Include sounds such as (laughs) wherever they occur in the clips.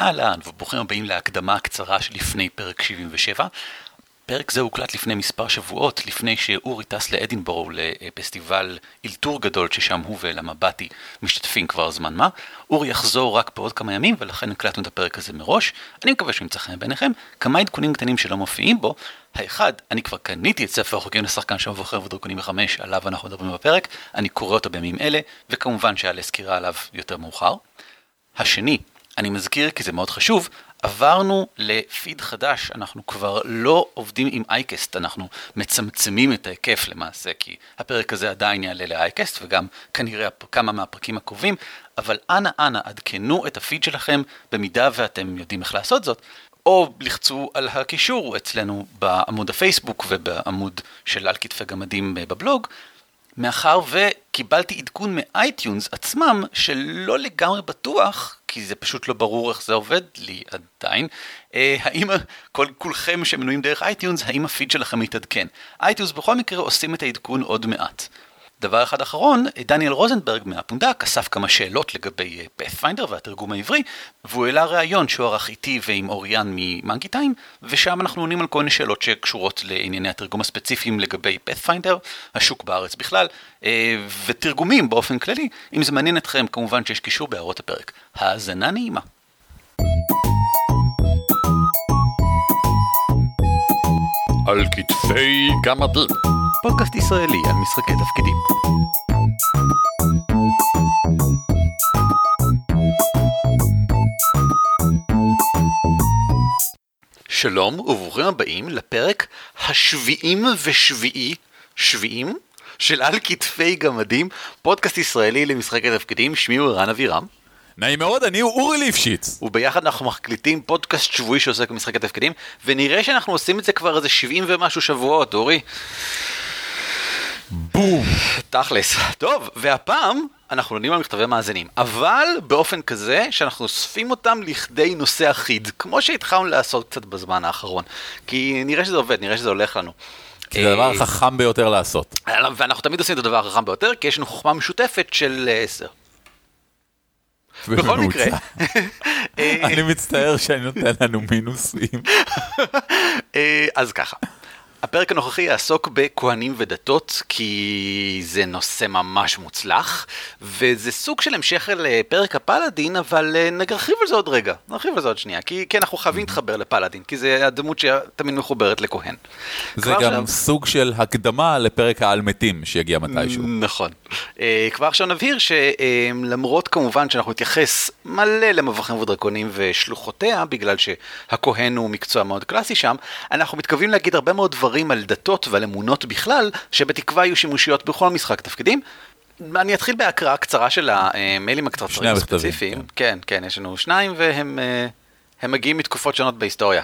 אהלן, וברוכים הבאים להקדמה הקצרה שלפני פרק 77. פרק זה הוקלט לפני מספר שבועות, לפני שאורי טס לאדינבורו לפסטיבל אילתור גדול ששם הוא ואלמבטי משתתפים כבר זמן מה. אורי יחזור רק בעוד כמה ימים ולכן הקלטנו את הפרק הזה מראש. אני מקווה שהוא ימצא חן בעיניכם. כמה עדכונים קטנים שלא מופיעים בו. האחד, אני כבר קניתי את ספר החוקים לשחקן שם ובוחר ודרקונים בחמש, עליו אנחנו מדברים בפרק. אני קורא אותו בימים אלה, וכמובן שאעלה סקירה עליו יותר מאוחר. השני, אני מזכיר כי זה מאוד חשוב, עברנו לפיד חדש, אנחנו כבר לא עובדים עם אייקסט, אנחנו מצמצמים את ההיקף למעשה, כי הפרק הזה עדיין יעלה לאייקסט וגם כנראה כמה מהפרקים הקרובים, אבל אנא אנא עדכנו את הפיד שלכם במידה ואתם יודעים איך לעשות זאת, או לחצו על הקישור אצלנו בעמוד הפייסבוק ובעמוד של על כתפי גמדים בבלוג, מאחר וקיבלתי עדכון מ iTunes עצמם שלא לגמרי בטוח, כי זה פשוט לא ברור איך זה עובד לי עדיין, אה, האם כל, כולכם שמנויים דרך iTunes, האם הפיד שלכם מתעדכן. iTunes בכל מקרה עושים את העדכון עוד מעט. דבר אחד אחרון, דניאל רוזנברג מהפונדק אסף כמה שאלות לגבי Pathfinder והתרגום העברי, והוא העלה ראיון שהוא ערך איתי ועם אוריאן מ Monkey Time, ושם אנחנו עונים על כל מיני שאלות שקשורות לענייני התרגום הספציפיים לגבי Pathfinder, השוק בארץ בכלל, אה, ותרגומים באופן כללי. אם זה מעניין אתכם, כמובן שיש קישור בהערות הפרק. האזנה נעימה. על כתפי גמדים. פודקאסט ישראלי על משחקי תפקידים. שלום וברוכים הבאים לפרק השביעים ושביעי, שביעים? של על כתפי גמדים, פודקאסט ישראלי למשחקי תפקידים, שמי הוא ערן אבירם. נעים מאוד, אני הוא אורי ליפשיץ. וביחד אנחנו מקליטים פודקאסט שבועי שעוסק במשחקי תפקידים, ונראה שאנחנו עושים את זה כבר איזה 70 ומשהו שבועות, אורי. בום. תכלס. טוב, והפעם אנחנו עונים על מכתבי מאזינים, אבל באופן כזה שאנחנו אוספים אותם לכדי נושא אחיד, כמו שהתחלנו לעשות קצת בזמן האחרון. כי נראה שזה עובד, נראה שזה הולך לנו. כי זה הדבר החכם ביותר לעשות. ואנחנו תמיד עושים את הדבר החכם ביותר, כי יש לנו חוכמה משותפת של אה, עשר. בכל מקרה. (laughs) אני מצטער שאני נותן לנו מינוסים. אה, אז ככה. הפרק הנוכחי יעסוק בכהנים ודתות, כי זה נושא ממש מוצלח, וזה סוג של המשך לפרק הפלאדין, אבל אה, נרחיב על זה עוד רגע, נרחיב על זה עוד שנייה, כי, כי אנחנו חייבים להתחבר לפלאדין, כי זה הדמות שתמיד מחוברת לכהן. זה גם עכשיו... סוג של הקדמה לפרק העל מתים שיגיע מתישהו. נכון. אה, כבר עכשיו נבהיר שלמרות כמובן שאנחנו נתייחס מלא למבוכים ודרקונים ושלוחותיה, בגלל שהכהן הוא מקצוע מאוד קלאסי שם, אנחנו מתכוונים להגיד הרבה מאוד דברים. דברים על דתות ועל אמונות בכלל, שבתקווה יהיו שימושיות בכל משחק תפקידים. אני אתחיל בהקראה קצרה של המיילים הקצרצרים הספציפיים. כן. כן, כן, יש לנו שניים והם אה, מגיעים מתקופות שונות בהיסטוריה.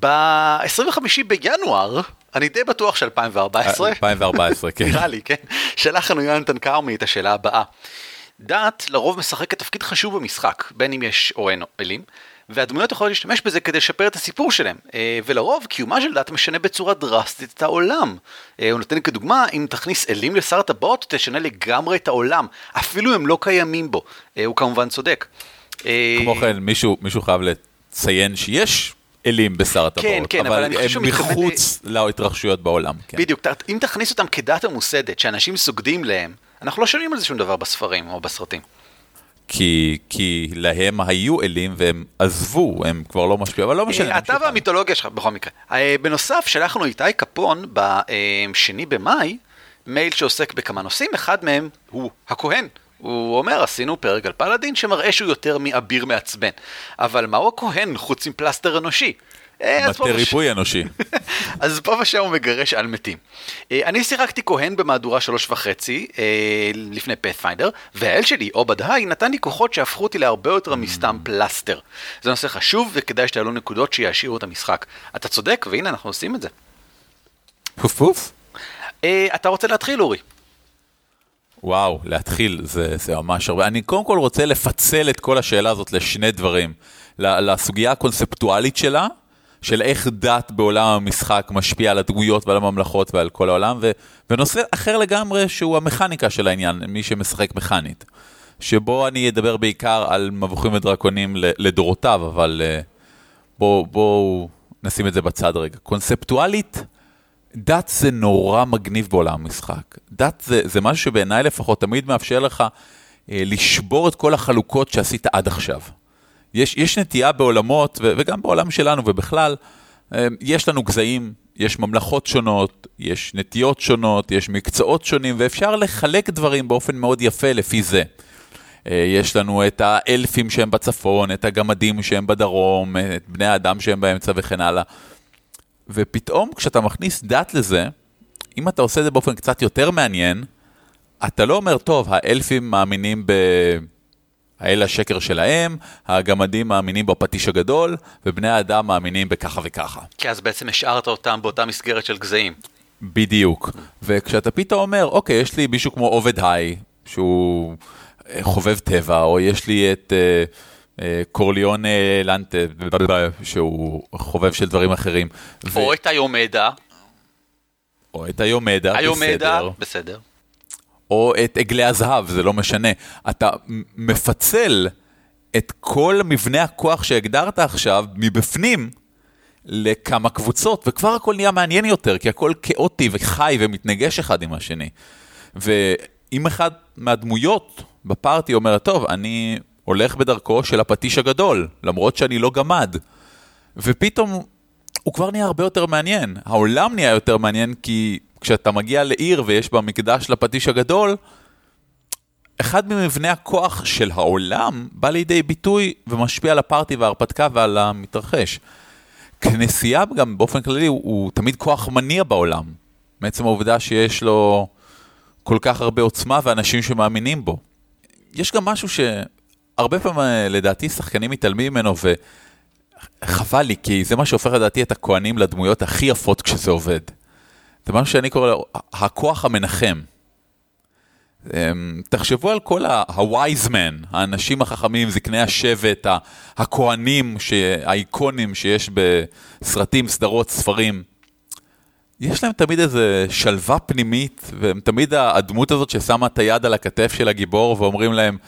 ב-25 בינואר, אני די בטוח של 2014, 2014, כן. נראה לי, כן, שלח לנו יונתן כרמי את השאלה הבאה. דת לרוב משחקת תפקיד חשוב במשחק, בין אם יש או אין אלים, והדמויות יכולות להשתמש בזה כדי לשפר את הסיפור שלהם. אה, ולרוב קיומה של דת משנה בצורה דרסטית את העולם. אה, הוא נותן כדוגמה, אם תכניס אלים לשר הטבעות, תשנה לגמרי את העולם, אפילו אם לא קיימים בו. אה, הוא כמובן צודק. כמו כן, מישהו, מישהו חייב לציין שיש אלים בשר הטבעות, כן, כן, אבל, אבל הם מחוץ מתכוון... להתרחשויות בעולם. כן. בדיוק, אם תכניס אותם כדת המוסדת, שאנשים סוגדים להם, אנחנו לא שומעים על זה שום דבר בספרים או בסרטים. כי, כי להם היו אלים והם עזבו, הם כבר לא משפיעו, אבל לא משנה. אתה והמיתולוגיה שלך בכל מקרה. אה, בנוסף, שלחנו איתי קפון בשני במאי, מייל שעוסק בכמה נושאים, אחד מהם הוא הכהן. הוא אומר, עשינו פרק על פלאדין שמראה שהוא יותר מאביר מעצבן. אבל מהו הכהן חוץ מפלסטר אנושי? אה, מטה ריפוי אנושי. (laughs) אז פה ושם הוא מגרש על מתים. אה, אני שיחקתי כהן במהדורה שלוש וחצי אה, לפני פאת'פיינדר, והאל שלי, עובד היי, נתן לי כוחות שהפכו אותי להרבה יותר מסתם mm. פלסטר. זה נושא חשוב וכדאי שתעלו נקודות שיעשירו את המשחק. אתה צודק, והנה אנחנו עושים את זה. פוף פוף. אתה רוצה להתחיל, אורי? וואו, להתחיל, זה, זה ממש הרבה. אני קודם כל רוצה לפצל את כל השאלה הזאת לשני דברים. לסוגיה הקונספטואלית שלה, של איך דת בעולם המשחק משפיע על הדמויות ועל הממלכות ועל כל העולם, ו, ונושא אחר לגמרי שהוא המכניקה של העניין, מי שמשחק מכנית. שבו אני אדבר בעיקר על מבוכים ודרקונים לדורותיו, אבל אה, בואו בוא נשים את זה בצד רגע. קונספטואלית, דת זה נורא מגניב בעולם המשחק. דת זה, זה משהו שבעיניי לפחות תמיד מאפשר לך אה, לשבור את כל החלוקות שעשית עד עכשיו. יש, יש נטייה בעולמות, ו, וגם בעולם שלנו ובכלל, אה, יש לנו גזעים, יש ממלכות שונות, יש נטיות שונות, יש מקצועות שונים, ואפשר לחלק דברים באופן מאוד יפה לפי זה. אה, יש לנו את האלפים שהם בצפון, את הגמדים שהם בדרום, את בני האדם שהם באמצע וכן הלאה. ופתאום כשאתה מכניס דת לזה, אם אתה עושה את זה באופן קצת יותר מעניין, אתה לא אומר, טוב, האלפים מאמינים ב... האל השקר שלהם, הגמדים מאמינים בפטיש הגדול, ובני האדם מאמינים בככה וככה. כי אז בעצם השארת אותם באותה מסגרת של גזעים. בדיוק. וכשאתה פתאום אומר, אוקיי, יש לי מישהו כמו עובד היי, שהוא אה, חובב טבע, או יש לי את uh, uh, קורליון לנטה, שהוא חובב של דברים אחרים. או ו... את היומדה. או את היומדה, היומדה, בסדר. בסדר. או את עגלי הזהב, זה לא משנה. אתה מפצל את כל מבנה הכוח שהגדרת עכשיו מבפנים לכמה קבוצות, וכבר הכל נהיה מעניין יותר, כי הכל כאוטי וחי ומתנגש אחד עם השני. ואם אחד מהדמויות בפארטי אומר, טוב, אני הולך בדרכו של הפטיש הגדול, למרות שאני לא גמד, ופתאום הוא כבר נהיה הרבה יותר מעניין. העולם נהיה יותר מעניין כי כשאתה מגיע לעיר ויש בה מקדש לפטיש הגדול, אחד ממבני הכוח של העולם בא לידי ביטוי ומשפיע על הפארטי וההרפתקה ועל המתרחש. כנסייה גם באופן כללי הוא, הוא תמיד כוח מניע בעולם, מעצם העובדה שיש לו כל כך הרבה עוצמה ואנשים שמאמינים בו. יש גם משהו שהרבה פעמים לדעתי שחקנים מתעלמים ממנו וחבל לי, כי זה מה שהופך לדעתי את הכוהנים לדמויות הכי יפות כשזה עובד. זה משהו שאני קורא לו הכוח המנחם. אמ, תחשבו על כל ה-wise men, האנשים החכמים, זקני השבט, הכוהנים, האיקונים שיש בסרטים, סדרות, ספרים. יש להם תמיד איזה שלווה פנימית, והם תמיד הדמות הזאת ששמה את היד על הכתף של הגיבור ואומרים להם,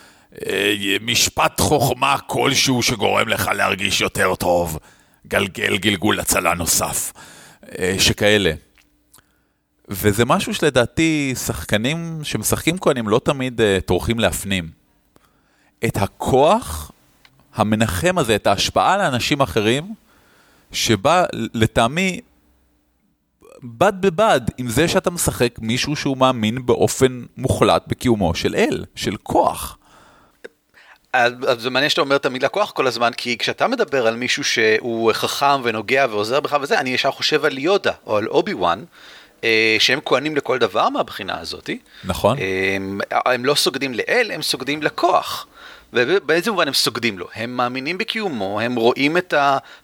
אה, משפט חוכמה כלשהו שגורם לך להרגיש יותר טוב, גלגל גלגול הצלה נוסף, אה, שכאלה. וזה משהו שלדעתי שחקנים שמשחקים כהנים לא תמיד uh, טורחים להפנים. את הכוח המנחם הזה, את ההשפעה לאנשים אחרים, שבא לטעמי בד בבד עם זה שאתה משחק מישהו שהוא מאמין באופן מוחלט בקיומו של אל, של כוח. אז זה מעניין שאתה אומר את המילה כוח כל הזמן, כי כשאתה מדבר על מישהו שהוא חכם ונוגע ועוזר בך וזה, אני ישר חושב על יודה או על אובי וואן, אה, שהם כהנים לכל דבר מהבחינה הזאת. נכון. הם, אה, הם לא סוגדים לאל, הם סוגדים לכוח. ובאיזה מובן הם סוגדים לו? הם מאמינים בקיומו, הם רואים את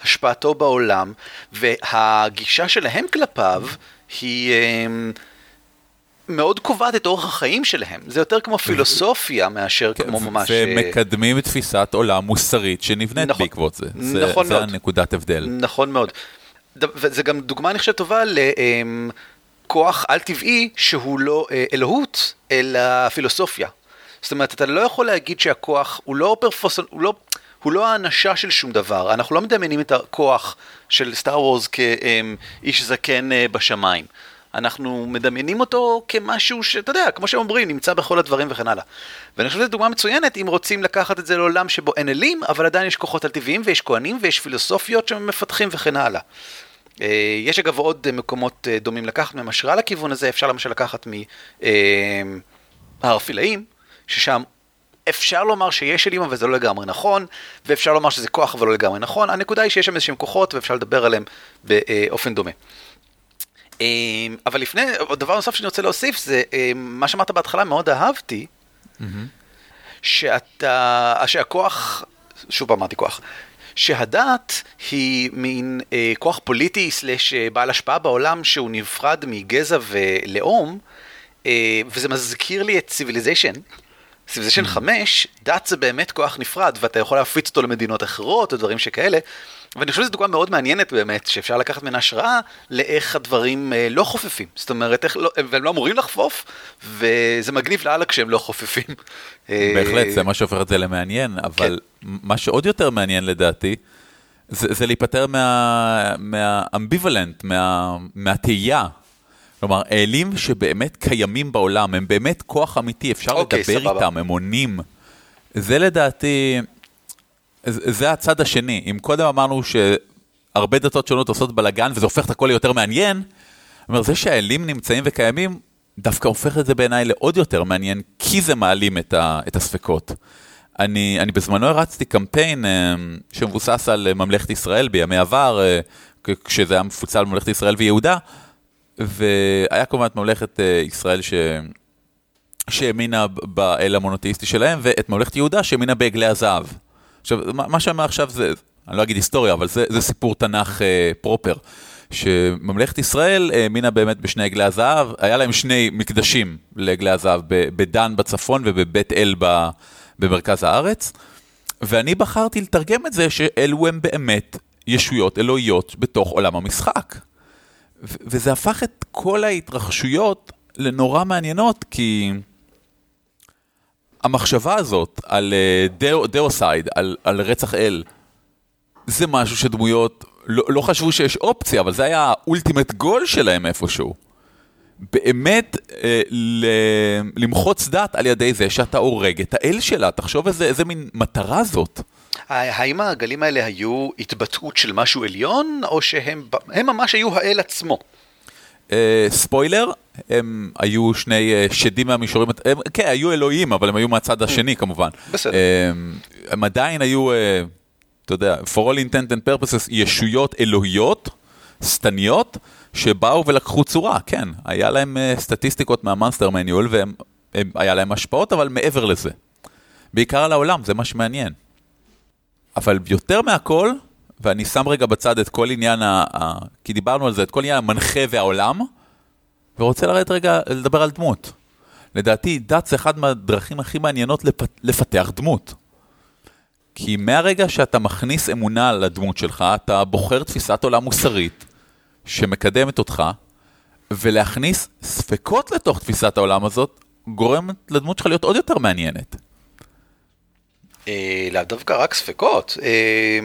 השפעתו בעולם, והגישה שלהם כלפיו היא אה, מאוד קובעת את אורח החיים שלהם. זה יותר כמו פילוסופיה מאשר כן, כמו ממש... ומקדמים תפיסת עולם מוסרית שנבנית נכון, בעקבות זה. נכון זה, מאוד. זה הנקודת הבדל. נכון מאוד. וזה גם דוגמה, אני חושב, טובה ל... כוח על-טבעי שהוא לא אה, אלוהות, אלא פילוסופיה. זאת אומרת, אתה לא יכול להגיד שהכוח הוא לא פרפוס... הוא לא... הוא לא האנשה של שום דבר, אנחנו לא מדמיינים את הכוח של סטאר וורס כאיש זקן אה, בשמיים. אנחנו מדמיינים אותו כמשהו שאתה יודע, כמו שהם אומרים, נמצא בכל הדברים וכן הלאה. ואני חושב שזו דוגמה מצוינת אם רוצים לקחת את זה לעולם שבו אין אלים, אבל עדיין יש כוחות על טבעיים ויש כהנים ויש פילוסופיות שמפתחים וכן הלאה. אה, יש אגב עוד מקומות אה, דומים לקחת מהם השראה לכיוון הזה, אפשר למשל לקחת מהרפילאים, אה, ששם אפשר לומר שיש אלים אבל זה לא לגמרי נכון, ואפשר לומר שזה כוח אבל לא לגמרי נכון, הנקודה היא שיש שם איזשהם כוחות ואפשר לדבר עליהם באופן דומה. אבל לפני, דבר נוסף שאני רוצה להוסיף זה, מה שאמרת בהתחלה מאוד אהבתי, mm-hmm. שאתה, שהכוח, שוב אמרתי כוח, שהדת היא מין אה, כוח פוליטי slash אה, בעל השפעה בעולם שהוא נפרד מגזע ולאום, אה, וזה מזכיר לי את Civilization, Civilization 5, דת זה באמת כוח נפרד, ואתה יכול להפיץ אותו למדינות אחרות, או דברים שכאלה. ואני חושב שזו דוגמה מאוד מעניינת באמת, שאפשר לקחת ממנה השראה לאיך הדברים אה, לא חופפים. זאת אומרת, איך לא, והם לא אמורים לחפוף, וזה מגניב לאללה כשהם לא חופפים. אה, בהחלט, זה מה שהופך את זה למעניין, אבל כן. מה שעוד יותר מעניין לדעתי, זה, זה להיפטר מה- מהאמביוולנט, מה, מהתהייה. כלומר, אלים שבאמת קיימים בעולם, הם באמת כוח אמיתי, אפשר אוקיי, לדבר סבבה. איתם, הם עונים. זה לדעתי, זה הצד השני. אם קודם אמרנו שהרבה דתות שונות עושות בלאגן וזה הופך את הכל ליותר מעניין, זאת אומרת, זה שהאלים נמצאים וקיימים, דווקא הופך את זה בעיניי לעוד יותר מעניין, כי זה מעלים את, ה, את הספקות. אני, אני בזמנו הרצתי קמפיין אה, שמבוסס על אה, ממלכת ישראל בימי עבר, אה, כשזה היה מפוצל ממלכת ישראל ויהודה, והיה כמובן את ממלכת ישראל ש... שהאמינה באל המונותאיסטי שלהם, ואת ממלכת יהודה שהאמינה בעגלי הזהב. עכשיו, מה מה שאני אומר עכשיו זה, אני לא אגיד היסטוריה, אבל זה, זה סיפור תנ"ך אה, פרופר. שממלכת ישראל האמינה באמת בשני עגלי הזהב, היה להם שני מקדשים לעגלי הזהב, בדן בצפון ובבית אל במרכז הארץ, ואני בחרתי לתרגם את זה שאלו הם באמת ישויות אלוהיות בתוך עולם המשחק. וזה הפך את כל ההתרחשויות לנורא מעניינות, כי המחשבה הזאת על אה, dei, deicide, על, על רצח אל, זה משהו שדמויות לא, לא חשבו שיש אופציה, אבל זה היה האולטימט גול שלהם איפשהו. באמת אה, ל, למחוץ דת על ידי זה שאתה הורג את האל שלה, תחשוב איזה, איזה מין מטרה זאת. האם העגלים האלה היו התבטאות של משהו עליון, או שהם ממש היו האל עצמו? אה, ספוילר, הם היו שני אה, שדים מהמישורים, הם, כן, היו אלוהים, אבל הם היו מהצד השני כמובן. בסדר. אה, הם עדיין היו, אתה יודע, for all intent and purposes, ישויות אלוהיות, שטניות, שבאו ולקחו צורה, כן, היה להם סטטיסטיקות מהמאנסטר מניול, והיה להם השפעות, אבל מעבר לזה. בעיקר על העולם, זה מה שמעניין. אבל יותר מהכל, ואני שם רגע בצד את כל עניין, ה, ה, כי דיברנו על זה, את כל עניין המנחה והעולם, ורוצה לרדת רגע לדבר על דמות. לדעתי, דת זה אחד מהדרכים הכי מעניינות לפ, לפתח דמות. כי מהרגע שאתה מכניס אמונה לדמות שלך, אתה בוחר תפיסת עולם מוסרית שמקדמת אותך, ולהכניס ספקות לתוך תפיסת העולם הזאת, גורמת לדמות שלך להיות עוד יותר מעניינת. אה, לאו דווקא רק ספקות. אה,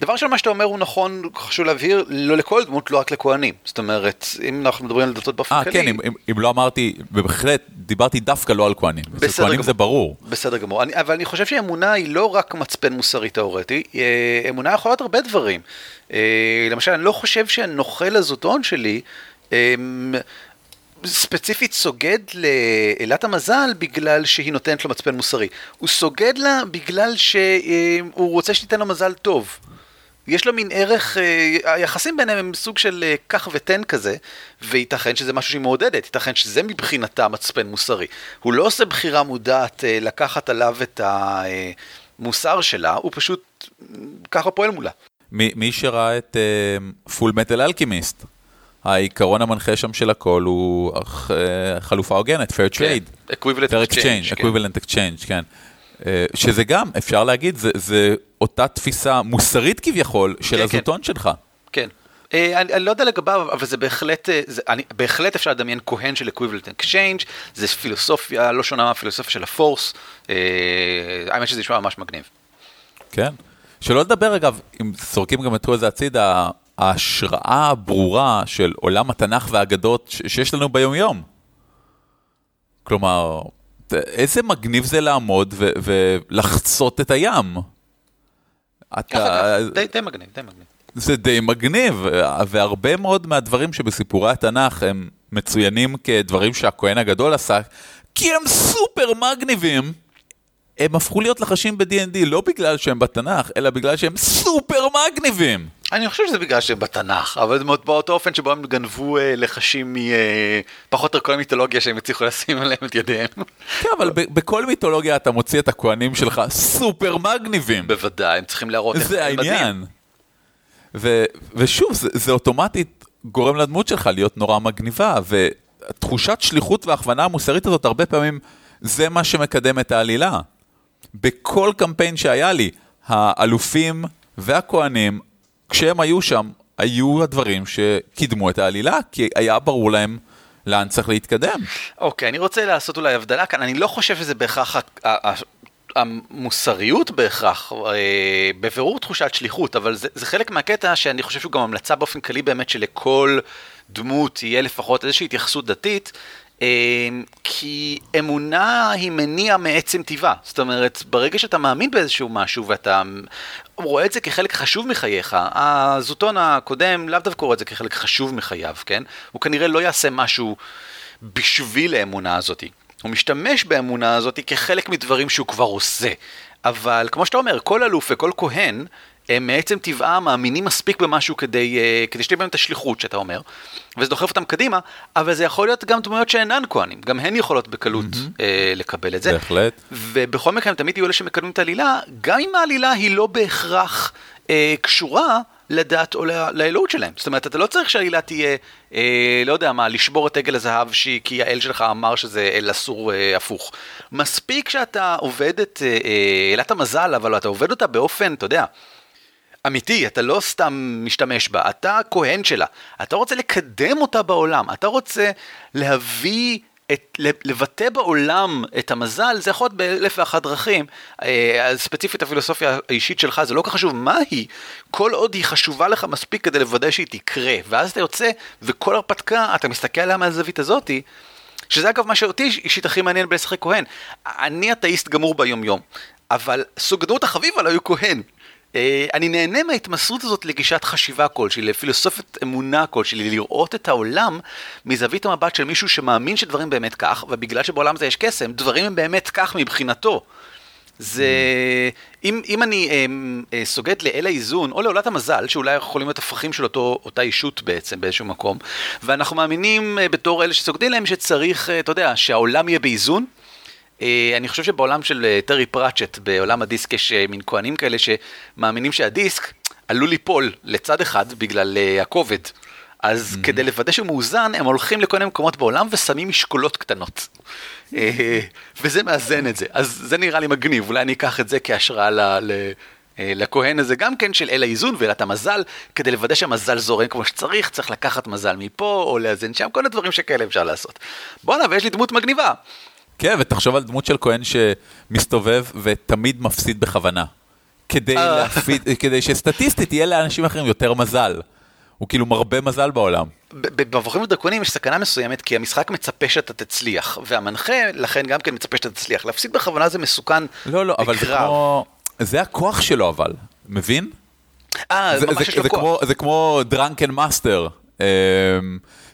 דבר של מה שאתה אומר הוא נכון, חשוב להבהיר, לא לכל דמות, לא רק לכהנים. זאת אומרת, אם אנחנו מדברים על דתות באופן אה, כללי... כן, אם, אם, אם לא אמרתי, בהחלט, דיברתי דווקא לא על כהנים. בסדר כהנים גמור. זה ברור. בסדר גמור, אני, אבל אני חושב שאמונה היא לא רק מצפן מוסרי תאורטי, אה, אמונה יכולה להיות הרבה דברים. אה, למשל, אני לא חושב שהנוכל הזוטון שלי, אה, ספציפית סוגד לאלת המזל בגלל שהיא נותנת לו מצפן מוסרי. הוא סוגד לה בגלל שהוא רוצה שתיתן לו מזל טוב. יש לו מין ערך, היחסים ביניהם הם סוג של קח ותן כזה, וייתכן שזה משהו שהיא מעודדת, ייתכן שזה מבחינתה מצפן מוסרי. הוא לא עושה בחירה מודעת אה, לקחת עליו את המוסר שלה, הוא פשוט ככה פועל מולה. מי שראה את פול מטל אלכימיסט, העיקרון המנחה שם של הכל הוא אה, חלופה הוגנת, fair trade. equivalent fair exchange, כן. equivalent exchange, כן. אה, שזה גם, אפשר להגיד, זה, זה אותה תפיסה מוסרית כביכול של כן, הזוטון שלך. כן. אה, אני, אני לא יודע לגביו, אבל זה בהחלט, זה, אני, בהחלט אפשר לדמיין כהן של equivalent exchange, זה פילוסופיה לא שונה מהפילוסופיה של הפורס, האמת שזה נשמע ממש מגניב. כן. שלא לדבר, אגב, אם זורקים גם את כל זה הצידה, ההשראה הברורה של עולם התנ"ך והאגדות שיש לנו ביום-יום. כלומר, איזה מגניב זה לעמוד ו- ולחצות את הים. אתה, די, די מגניב, די מגניב. זה די מגניב, והרבה מאוד מהדברים שבסיפורי התנ"ך הם מצוינים כדברים שהכהן הגדול עשה, כי הם סופר מגניבים. הם הפכו להיות לחשים ב-D&D לא בגלל שהם בתנ"ך, אלא בגלל שהם סופר מגניבים. אני חושב שזה בגלל שהם בתנ"ך, אבל זה מאוד באותו אופן שבו הם גנבו אה, לחשים מפחות או יותר כל המיתולוגיה שהם הצליחו לשים עליהם את ידיהם. כן, אבל בכל מיתולוגיה אתה מוציא את הכהנים שלך סופר מגניבים. בוודאי, הם צריכים להראות איך זה הם מדהים. העניין. ו- ושוב, זה, זה אוטומטית גורם לדמות שלך להיות נורא מגניבה, ותחושת שליחות והכוונה המוסרית הזאת הרבה פעמים זה מה שמקדם את העלילה. בכל קמפיין שהיה לי, האלופים והכוהנים, כשהם היו שם, היו הדברים שקידמו את העלילה, כי היה ברור להם לאן צריך להתקדם. אוקיי, אני רוצה לעשות אולי הבדלה כאן, אני לא חושב שזה בהכרח המוסריות בהכרח, אה, בבירור תחושת שליחות, אבל זה, זה חלק מהקטע שאני חושב שהוא גם המלצה באופן כללי באמת שלכל דמות תהיה לפחות איזושהי התייחסות דתית. אה, כי אמונה היא מניע מעצם טבעה, זאת אומרת, ברגע שאתה מאמין באיזשהו משהו ואתה רואה את זה כחלק חשוב מחייך, הזוטון הקודם לאו דווקא רואה את זה כחלק חשוב מחייו, כן? הוא כנראה לא יעשה משהו בשביל האמונה הזאת. הוא משתמש באמונה הזאת כחלק מדברים שהוא כבר עושה. אבל כמו שאתה אומר, כל אלוף וכל כהן, הם מעצם טבעם מאמינים מספיק במשהו כדי, uh, כדי שתהיה בהם את השליחות שאתה אומר, וזה דוחף אותם קדימה, אבל זה יכול להיות גם דמויות שאינן כהנים, גם הן יכולות בקלות mm-hmm. לקבל את זה. בהחלט. ובכל מקרה הם תמיד יהיו אלה שמקדמים את העלילה, גם אם העלילה היא לא בהכרח uh, קשורה לדת או לאלוהות שלהם. זאת אומרת, אתה לא צריך שהעלילה תהיה, אה, לא יודע מה, לשבור את עגל הזהב שהיא, כי האל שלך אמר שזה אל אסור אה, הפוך. מספיק שאתה עובד את עילת אה, המזל, אבל אתה עובד אותה באופן, אתה יודע, אמיתי, אתה לא סתם משתמש בה, אתה כהן שלה. אתה רוצה לקדם אותה בעולם, אתה רוצה להביא את, לבטא בעולם את המזל, זה יכול להיות באלף ואחת דרכים. אה, ספציפית הפילוסופיה האישית שלך, זה לא כל כך חשוב מה היא, כל עוד היא חשובה לך מספיק כדי לוודא שהיא תקרה. ואז אתה יוצא, וכל הרפתקה, אתה מסתכל עליה מהזווית הזאתי, שזה אגב מה שאותי אישית הכי מעניין בלשחק כהן. אני אתאיסט גמור ביום יום, אבל סוג הדמות החביב עליי הוא כהן. אה, אני נהנה מההתמסרות הזאת לגישת חשיבה כלשהי, לפילוסופית אמונה כלשהי, לראות את העולם מזווית המבט של מישהו שמאמין שדברים באמת כך, ובגלל שבעולם הזה יש קסם, דברים הם באמת כך מבחינתו. זה... אם, אם אני אה, אה, סוגד לאל האיזון, או לעולת המזל, שאולי יכולים להיות הפכים של אותו, אותה אישות בעצם באיזשהו מקום, ואנחנו מאמינים אה, בתור אלה שסוגדים להם שצריך, אה, אתה יודע, שהעולם יהיה באיזון, אני חושב שבעולם של אה, טרי פראצ'ט, בעולם הדיסק יש אה, מין כהנים כאלה שמאמינים שהדיסק עלול ליפול לצד אחד בגלל הכובד. אז mm-hmm. כדי לוודא שהוא מאוזן, הם הולכים לכל מיני מקומות בעולם ושמים משקולות קטנות. וזה מאזן את זה. אז זה נראה לי מגניב, אולי אני אקח את זה כהשראה ל... ל... לכהן הזה גם כן של אל האיזון ואלת המזל, כדי לוודא שהמזל זורם כמו שצריך, צריך לקחת מזל מפה או לאזן שם, כל הדברים שכאלה אפשר לעשות. בואנה, ויש לי דמות מגניבה. כן, ותחשוב על דמות של כהן שמסתובב ותמיד מפסיד בכוונה. כדי, אה. להפסיד, כדי שסטטיסטית יהיה לאנשים אחרים יותר מזל. הוא כאילו מרבה מזל בעולם. במבוכים ודרקונים יש סכנה מסוימת כי המשחק מצפה שאתה תצליח, והמנחה לכן גם כן מצפה שאתה תצליח. להפסיד בכוונה זה מסוכן לא, לא, אבל זה כמו... זה הכוח שלו אבל, מבין? אה, זה ממש יש לו כוח. זה כמו drunken master.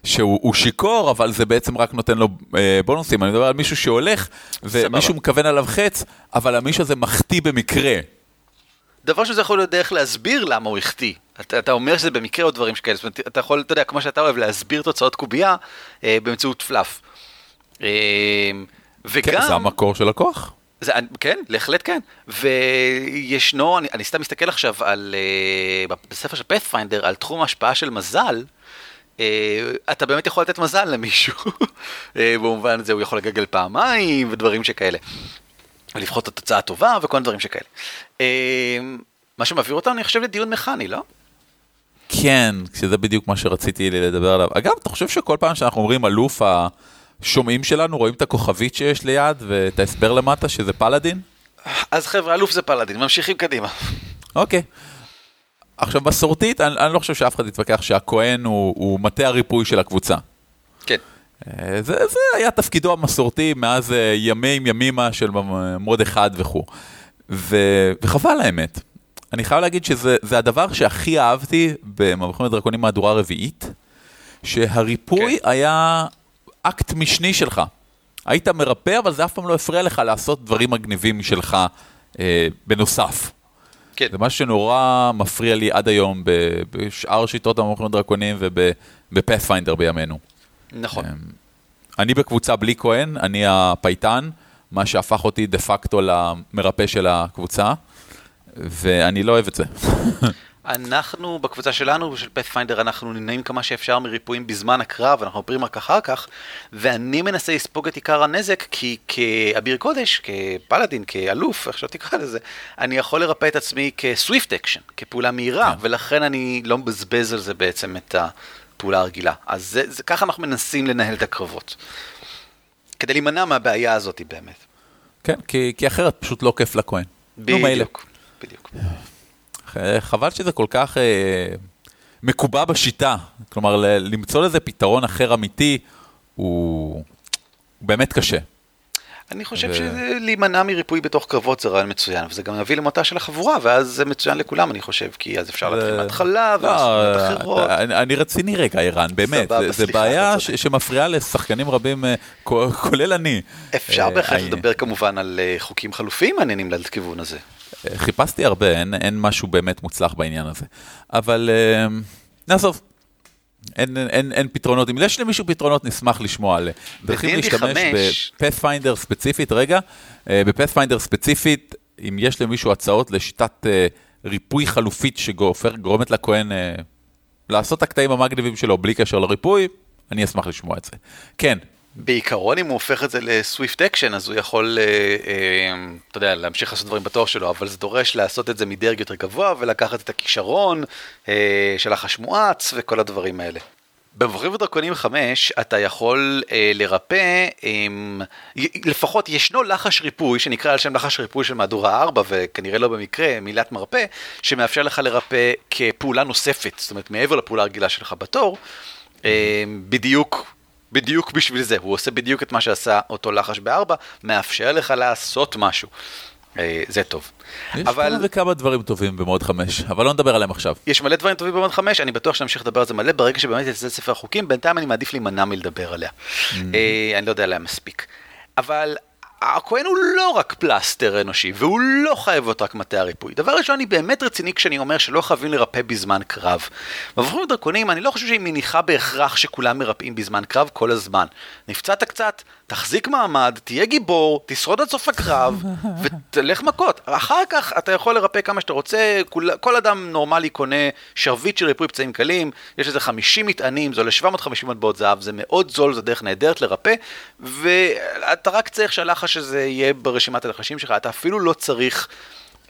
שהוא שיכור, אבל זה בעצם רק נותן לו אה, בונוסים. אני מדבר על מישהו שהולך, ומישהו מכוון עליו חץ, אבל המישהו הזה מחטיא במקרה. דבר שזה יכול להיות דרך להסביר למה הוא החטיא. אתה, אתה אומר שזה במקרה או דברים שכאלה, זאת אומרת, אתה יכול, אתה יודע, כמו שאתה אוהב, להסביר תוצאות קובייה אה, באמצעות fluff. אה, וגם... כן, זה המקור של הכוח. זה, כן, בהחלט כן. וישנו, אני, אני סתם מסתכל עכשיו על, uh, בספר של פאת'פיינדר, על תחום ההשפעה של מזל, אה, אתה באמת יכול לתת מזל למישהו. (laughs) אה, במובן הזה הוא יכול לגגל פעמיים ודברים שכאלה. ולבחור את התוצאה הטובה וכל מיני דברים שכאלה. אה, מה שמעביר אותנו, אני חושב, לדיון מכני, לא? כן, שזה בדיוק מה שרציתי לדבר עליו. אגב, אתה חושב שכל פעם שאנחנו אומרים אלוף, השומעים שלנו רואים את הכוכבית שיש ליד ואת ההסבר למטה שזה פלאדין? אז חבר'ה, אלוף זה פלאדין, ממשיכים קדימה. אוקיי. עכשיו, מסורתית, אני, אני לא חושב שאף אחד יתווכח שהכהן הוא, הוא מטה הריפוי של הקבוצה. כן. אה, זה, זה היה תפקידו המסורתי מאז אה, ימים ימימה של מוד אחד וכו'. ו, וחבל האמת. אני חייב להגיד שזה הדבר שהכי אהבתי במבוכים ודרקונים מהדורה רביעית, שהריפוי כן. היה אקט משני שלך. היית מרפא, אבל זה אף פעם לא הפריע לך לעשות דברים מגניבים משלך אה, בנוסף. כן. זה משהו שנורא מפריע לי עד היום בשאר שיטות המבוכים והדרקונים וב Pathfinder בימינו. נכון. אמ, אני בקבוצה בלי כהן, אני הפייטן, מה שהפך אותי דה פקטו למרפא של הקבוצה, ואני לא אוהב את זה. (laughs) אנחנו, בקבוצה שלנו, של Pathfinder, אנחנו נמנעים כמה שאפשר מריפויים בזמן הקרב, אנחנו מדברים רק אחר כך, ואני מנסה לספוג את עיקר הנזק, כי כאביר קודש, כ paladin, כאלוף, איך שלא תקרא לזה, אני יכול לרפא את עצמי כ swift action, כפעולה מהירה, כן. ולכן אני לא מבזבז על זה בעצם את הפעולה הרגילה. אז זה, זה, ככה אנחנו מנסים לנהל את הקרבות. כדי להימנע מהבעיה הזאת באמת. כן, כי, כי אחרת פשוט לא כיף לכהן. בדיוק, בדיוק. חבל שזה כל כך אה, מקובע בשיטה. כלומר, למצוא לזה פתרון אחר אמיתי הוא, הוא באמת קשה. אני חושב ו... שלהימנע מריפוי בתוך קרבות זה רעיון מצוין, וזה גם יביא למותה של החבורה, ואז זה מצוין לכולם, אני חושב, כי אז אפשר להתחיל מההתחלה, לא, ואז אחרות. אני, אני רציני רגע, ערן, באמת, זה, זה בעיה ש, שמפריעה לשחקנים רבים, אה, כולל אני. אפשר אה, בהחלט לדבר כמובן על אה, חוקים חלופיים מעניינים לכיוון הזה. חיפשתי הרבה, אין, אין משהו באמת מוצלח בעניין הזה. אבל נעזוב, אין, אין, אין, אין פתרונות, אם יש למישהו פתרונות נשמח לשמוע על דרכים להשתמש בפאת'פיינדר ספציפית, רגע, אה, בפאת'פיינדר ספציפית, אם יש למישהו הצעות לשיטת אה, ריפוי חלופית שגורמת לכהן אה, לעשות את הקטעים המגניבים שלו בלי קשר לריפוי, אני אשמח לשמוע את זה. כן, בעיקרון אם הוא הופך את זה ל swift action אז הוא יכול, אה, אה, אתה יודע, להמשיך לעשות דברים בתור שלו, אבל זה דורש לעשות את זה מדרג יותר גבוה ולקחת את הכישרון אה, של החש מואץ וכל הדברים האלה. במבוכים ודרקונים 5 אתה יכול אה, לרפא, אה, לפחות ישנו לחש ריפוי שנקרא על שם לחש ריפוי של מהדורה 4 וכנראה לא במקרה מילת מרפא, שמאפשר לך לרפא כפעולה נוספת, זאת אומרת מעבר לפעולה הרגילה שלך בתור, אה, בדיוק בדיוק בשביל זה, הוא עושה בדיוק את מה שעשה אותו לחש בארבע, מאפשר לך לעשות משהו. אה, זה טוב. יש אבל... כמה וכמה דברים טובים במוד חמש, אבל לא נדבר עליהם עכשיו. יש מלא דברים טובים במוד חמש, אני בטוח שנמשיך לדבר על זה מלא, ברגע שבאמת יצא ספר החוקים, בינתיים אני מעדיף להימנע מלדבר עליה. Mm-hmm. אה, אני לא יודע עליה מספיק. אבל הכהן הוא לא רק פלסטר אנושי, והוא לא חייב להיות רק מטה הריפוי. דבר ראשון, אני באמת רציני כשאני אומר שלא חייבים לרפא בזמן קרב. מבוכים ודרקונים, אני לא חושב שהיא מניחה בהכרח שכולם מרפאים בזמן קרב כל הזמן. נפצעת קצת, תחזיק מעמד, תהיה גיבור, תשרוד עד סוף הקרב, (laughs) ותלך מכות. אחר כך אתה יכול לרפא כמה שאתה רוצה, כל, כל אדם נורמלי קונה שרביט של ריפוי פצעים קלים, יש איזה 50 מטענים, זה עולה 750 מטבעות זהב, זה מאוד זול, זו דרך נהדרת לרפא, ואתה רק צריך שהלחש הזה יהיה ברשימת הלחשים שלך, אתה אפילו לא צריך...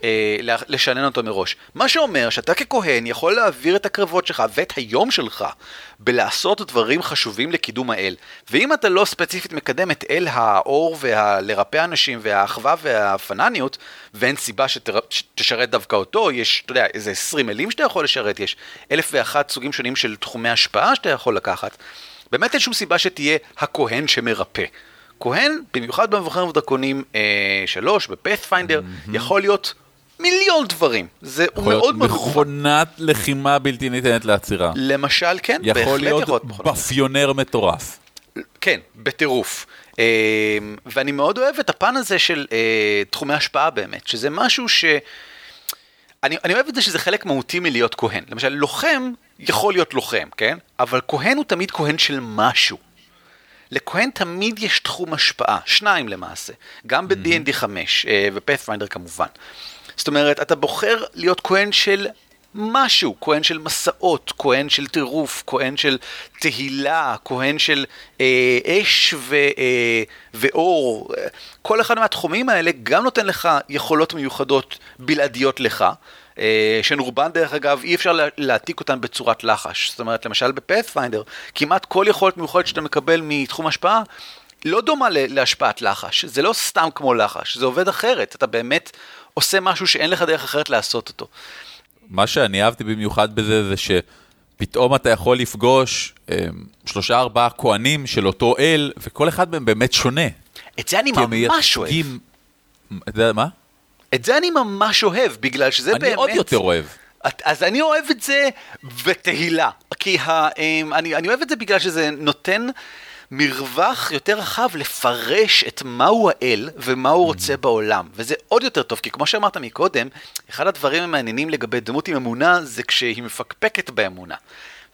אה, לשנן אותו מראש. מה שאומר שאתה ככהן יכול להעביר את הקרבות שלך ואת היום שלך בלעשות דברים חשובים לקידום האל. ואם אתה לא ספציפית מקדם את אל האור ולרפא אנשים והאחווה והפנניות, ואין סיבה שתר... שתשרת דווקא אותו, יש, אתה יודע, איזה 20 אלים שאתה יכול לשרת, יש אלף ואחת סוגים שונים של תחומי השפעה שאתה יכול לקחת. באמת אין שום סיבה שתהיה הכהן שמרפא. כהן, במיוחד במבחרים ודרקונים אה, שלוש, בפאת'פיינדר. יכול להיות מיליון דברים. זה מאוד מאוד מכונת לחימה בלתי ניתנת לעצירה. למשל, כן, בהחלט יכול להיות. יכול להיות בפיונר מטורף. כן, בטירוף. אה, ואני מאוד אוהב את הפן הזה של אה, תחומי השפעה באמת, שזה משהו ש... אני, אני אוהב את זה שזה חלק מהותי מלהיות כהן. למשל, לוחם יכול להיות לוחם, כן? אבל כהן הוא תמיד כהן של משהו. לכהן תמיד יש תחום השפעה, שניים למעשה, גם ב-D&D 5 ופאת'פיינדר כמובן. זאת אומרת, אתה בוחר להיות כהן של משהו, כהן של מסעות, כהן של טירוף, כהן של תהילה, כהן של אה, אש ו, אה, ואור. כל אחד מהתחומים האלה גם נותן לך יכולות מיוחדות בלעדיות לך. אה, שהן רובן דרך אגב אי אפשר להעתיק אותן בצורת לחש. זאת אומרת, למשל בפאת'פיינדר, כמעט כל יכולת מיוחדת שאתה מקבל מתחום השפעה, לא דומה להשפעת לחש. זה לא סתם כמו לחש, זה עובד אחרת. אתה באמת עושה משהו שאין לך דרך אחרת לעשות אותו. מה שאני אהבתי במיוחד בזה זה שפתאום אתה יכול לפגוש אה, שלושה ארבעה כהנים של אותו אל, וכל אחד מהם באמת שונה. את זה אני ממש אוהב. את זה מה? את זה אני ממש אוהב, בגלל שזה אני באמת... אני עוד יותר אוהב. אז אני אוהב את זה בתהילה, כי ה, אמ, אני, אני אוהב את זה בגלל שזה נותן מרווח יותר רחב לפרש את מהו האל ומה הוא רוצה בעולם, וזה עוד יותר טוב, כי כמו שאמרת מקודם, אחד הדברים המעניינים לגבי דמות עם אמונה זה כשהיא מפקפקת באמונה.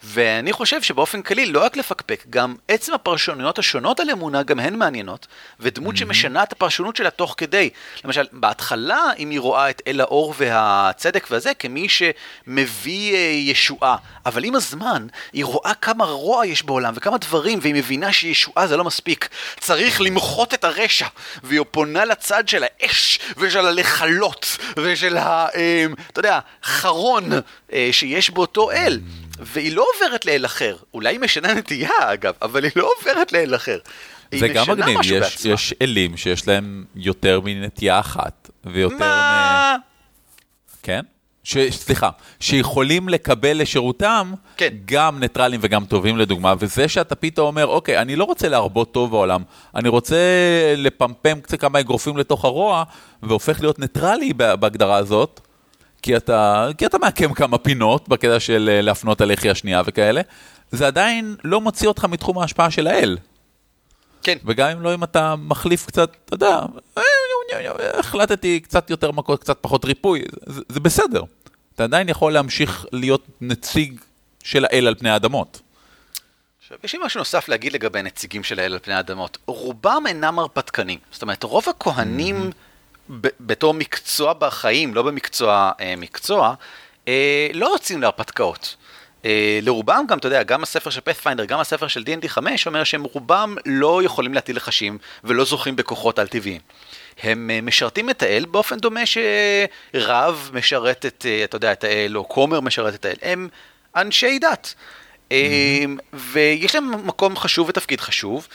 ואני חושב שבאופן כללי, לא רק לפקפק, גם עצם הפרשנויות השונות על אמונה, גם הן מעניינות, ודמות mm-hmm. שמשנה את הפרשנות שלה תוך כדי. למשל, בהתחלה, אם היא רואה את אל האור והצדק והזה, כמי שמביא אה, ישועה, אבל עם הזמן, היא רואה כמה רוע יש בעולם וכמה דברים, והיא מבינה שישועה זה לא מספיק. צריך למחות את הרשע, והיא פונה לצד של האש, ושל הלכלות, ושל ה... אה, אתה יודע, חרון אה, שיש באותו אל. והיא לא עוברת לאל אחר. אולי היא משנה נטייה, אגב, אבל היא לא עוברת לאל אחר. זה גם מגניב, יש, יש אלים שיש להם יותר מנטייה אחת, ויותר מה? מ... כן? ש, סליחה, שיכולים לקבל לשירותם כן. גם ניטרלים וגם טובים לדוגמה, וזה שאתה פתאום אומר, אוקיי, אני לא רוצה להרבות טוב בעולם, אני רוצה לפמפם קצת כמה אגרופים לתוך הרוע, והופך להיות ניטרלי בהגדרה הזאת, כי אתה, כי אתה מעקם כמה פינות בקטע של אה, להפנות הלחי השנייה וכאלה, זה עדיין לא מוציא אותך מתחום ההשפעה של האל. כן. וגם אם לא, אם אתה מחליף קצת, אתה יודע, אה, החלטתי קצת יותר מכות, קצת פחות ריפוי, זה, זה בסדר. אתה עדיין יכול להמשיך להיות נציג של האל על פני האדמות. עכשיו, יש לי משהו נוסף להגיד לגבי נציגים של האל על פני האדמות. רובם אינם הרפתקנים. זאת אומרת, רוב הכהנים, ב- בתור מקצוע בחיים, לא במקצוע אה, מקצוע, אה, לא יוצאים להרפתקאות. אה, לרובם גם, אתה יודע, גם הספר של פאת'פיינדר, גם הספר של D&D 5, אומר שהם רובם לא יכולים להטיל לחשים ולא זוכים בכוחות על-טבעיים. הם משרתים את האל באופן דומה שרב משרת את, אתה יודע, את האל, או כומר משרת את האל. הם אנשי דת. Mm-hmm. ויש להם מקום חשוב ותפקיד חשוב,